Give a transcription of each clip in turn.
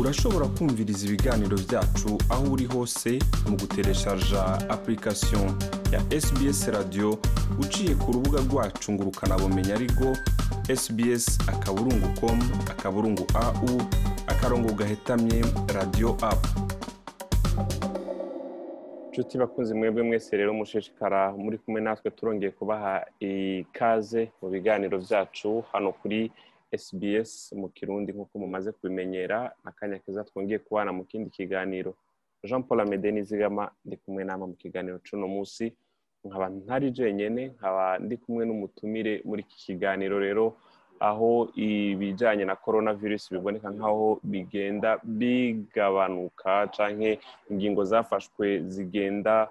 urashobora kumviriza ibiganiro byacu aho uri hose mu gutereshaja application ya sbs radio uciye ku rubuga rwacu ngo ukanabumenya ariko sbs akaburungu com akaburungu au akarongo gahetamye radio apu inshuti bakunze mwebwe mwese rero mushishikara muri kumwe natwe turongeye kubaha ikaze mu biganiro byacu. Hano kuri SBS mu kirundi nk'uko mumaze kubimenyera akanya keza twongeye kubana mu kindi kiganiro. Jean paul amede nizigama ndi kumwe nama mu kiganiro c'uno munsi. Nkaba ntari jenyene nkaba ndi kumwe n'umutumire muri iki kiganiro rero aho ibijyanye na corona virus biboneka nk'aho bigenda bigabanuka canke ingingo zafashwe zigenda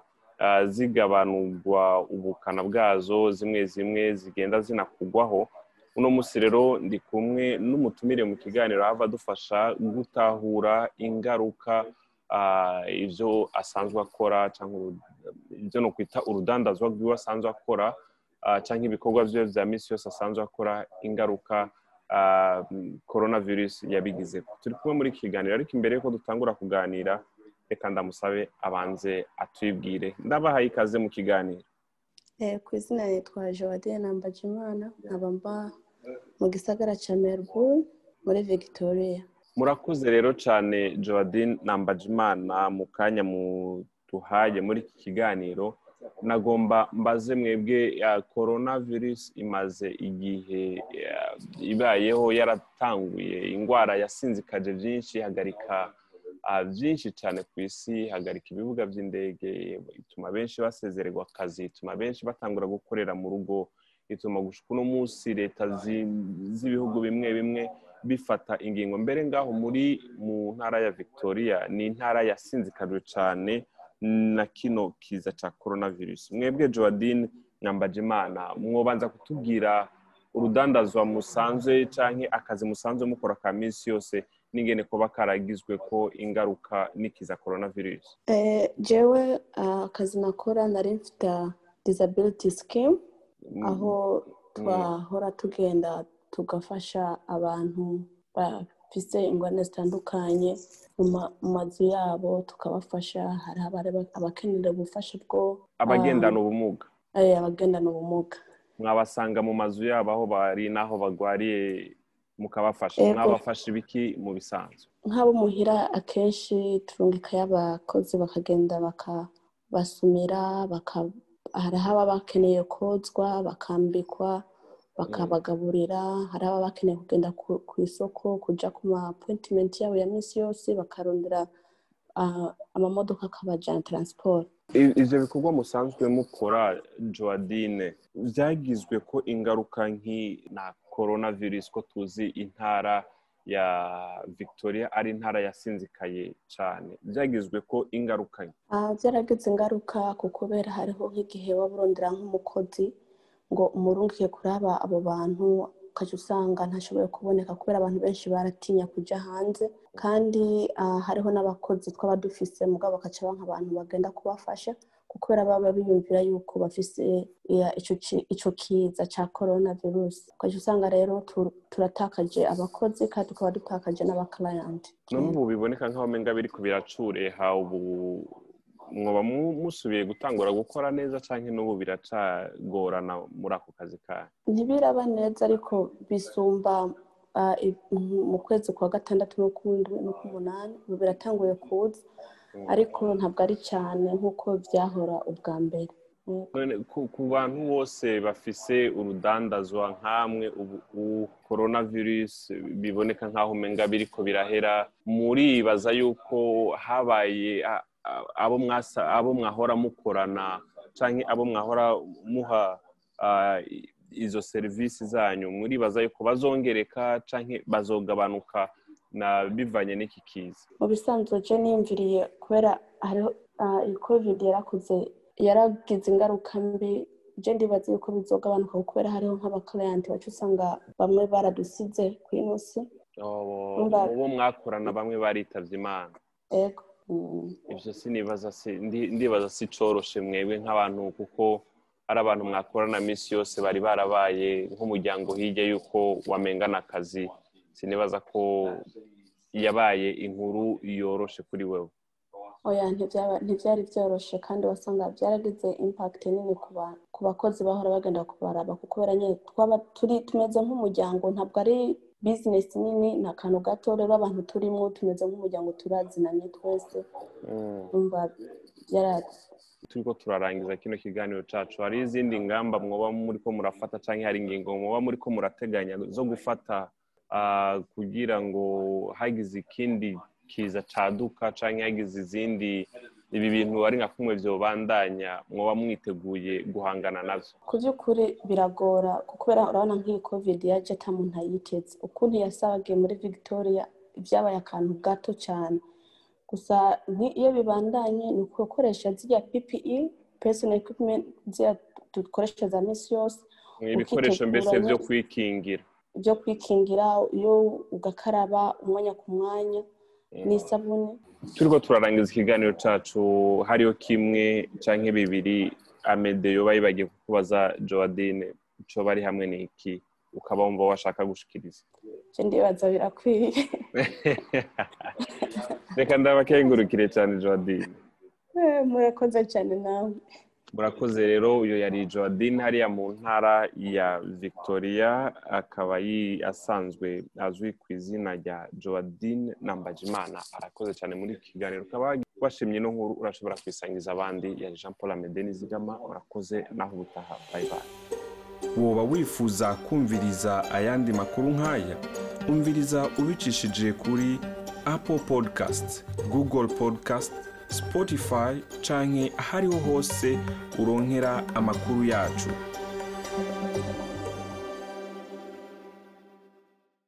zigabanurwa ubukana bwazo zimwe zimwe zigenda zinakugwaho. Uno munsi rero ndi kumwe n'umutumire mu kiganiro ava adufasha gutahura ingaruka ibyo asanzwe akora cyangwa ibyo ni ukwita urudandazwa rw'iwe asanzwe akora cyangwa ibikorwa bye bya minsi yose asanzwe akora ingaruka korona virusi yabigize. Turi kumwe muri iki kiganiro ariko imbere y'uko dutangura kuganira reka ndamusabe abanze atwibwire. Ndabahaye ikaze mu kiganiro. Ku izina nitwa jowadine nambajimana nkaba mba mu gisagara cya melbourne muri victoria. Murakoze rero cyane jowadine nambajimana mu kanya muduhaye muri iki kiganiro nagomba mbaze mwebwe korona virusi imaze igihe ibayeho yaratanguye indwara yasinzikaje byinshi ihagarika byinshi cyane ku isi ihagarika ibibuga by'indege ituma benshi basezererwa akazi ituma benshi batangura gukorera mu rugo. Ituma uno munsi leta z'ibihugu bimwe bimwe bifata ingingo. Mbere ngaho muri mu ntara ya victoria ni intara yasinzikajwe cyane na kino kiza cya korona virusi mwebwe jowadine nyambajimana mwobanza kutubwira urudandazwa musanzwe cyangwa akazi musanzwe mukora ka minsi yose n'ingene kuba karagizwe ko ingaruka n'ikiza korona virusi jewe akazi nakora nari mfite disability scheme. Aho twahora tugenda tugafasha abantu bafite ingorane zitandukanye mu mazu yabo tukabafasha. Hari abakenera ubufasha bwo abagendana ubumuga. abagendana ubumuga. Mwabasanga mu mazu yabo aho bari n'aho bagwariye mukabafasha. Mwabafasha ibiki? Mu bisanzwe. Nk'abo muhira akenshi turungikayo abakozi bakagenda bakabasumira hari ababa bakeneye kozwa bakambikwa bakabagaburira. Hari ababa bakeneye kugenda ku isoko kujya ku ma apoyitimenti yabo ya minsi yose bakarondera amamodoka akabajyana taransiporo ibyo bikorwa musanzwe mukora jowadine byagizwe ko ingaruka nk'i na korona virusi ko tuzi intara ya victoria ari intara yasinzikaye cyane byagizwe ko ingaruka nke. Byaragize ingaruka ku kubera hariho nk'igihe waba urondera nk'umukozi ngo umurungike kuraba abo bantu ukajya usanga ntashoboye kuboneka kubera abantu benshi baratinya kujya hanze. Kandi hariho n'abakozi twaba dufise mugabo bakaca abantu bagenda kubafasha kubera baba biyumvira yuko bafise icyo kiza cya korona virusi ukajya usanga rero turatakaje abakozi kandi tukaba dutakaje n'abakarayanti none ubu biboneka nk'aho menga biri ku biracureha ubu mwoba musubiye gutangura gukora neza cyangwa n'ubu biracagorana muri ako kazi kayo ntibiraba neza ariko bisumba mu kwezi kwa gatandatu n'ukundi n'uk'umunani ubu biratanguye kuza. Ariko ntabwo ari cyane nk'uko byahora ubwa mbere. Ku bantu bose bafise urudandazwa nk'amwe ubu korona virusi biboneka nk'aho umenga biriko birahera muribaza yuko habaye abo mwahora mukorana cyangwa abo mwahora muha izo serivisi zanyu muribaza yuko bazongereka cyangwa bazogabanuka. Bivanye n'iki kiza. Mu bisanzwe je niyumviriye kubera hariho iyi covid yarakuze yaragize ingaruka mbi. Je ndibaza yuko bizogabanuka kubera hariho nk'abakarayanti baca usanga bamwe baradusize ku inosi uwo mwakorana bamwe baritavye imana. Ego ibyo sinibaza ndibaza si coroshe mwebwe nk'abantu kuko ari abantu mwakorana minsi yose bari barabaye nk'umuryango hirya y'uko wamengana akazi. Sinibaza ko yabaye inkuru yoroshe kuri wewe. Oya ntibyari byoroshe kandi wasanga byaragize impact nini ku ba- ku bakozi bahora bagenda kubaraba kuko twaba turi tumeze nk'umuryango ntabwo ari bizinesi nini ni akantu gato rero abantu turimo tumeze nk'umuryango turazinanye twese. Mm. byara turiko turarangiza kino kiganiro cacu. Hari izindi ngamba mwoba muriko murafata canke hari ingingo mwoba muriko murateganya zo gufata kugira ngo hagize ikindi kiza caduka canke hagize izindi ibi bintu ari nka kumwe vyobandanya mwoba mwiteguye guhangana navyo ku by'ukuri biragora kuko kubera urabona nk'iyi covid yaje ata muntu ayiteze. Ukuntu yasabagiye muri victoria byabaye akantu gato cyane gusa iyo bibandanye ni ugukoresha ziriya ppe personal equipment ziriya dukoresha za minsi yose ibikoresho mbese vyo kwikingira. Byo kwikingira iyo ugakaraba umwanya ku mwanya n'isabune. Turiko turarangiza ikiganiro cacu hariho kimwe canke bibiri amede yoba yibagiye kukubaza joadine ico bari hamwe ni iki ukaba wumva washaka gushikiriza. Ndibaza birakwiye. Reka ndabakengurukire cyane joadine. Eh, murakoze cyane nawe murakoze rero uyu yari joadine hariya mu ntara ya victoria akaba asanzwe azwi ku izina rya joadine nambajimana arakoze cyane muri iki kiganiro. Ukaba washimye ino nkuru urashobora kuyisangiza abandi. Yari jean paul amede nizigama murakoze naho ubutaha. Bye woba wifuza kumviriza ayandi makuru nk'aya umviriza ubicishije kuri apple podcast google podcast spotify canke ahariho hose uronkera amakuru yacu.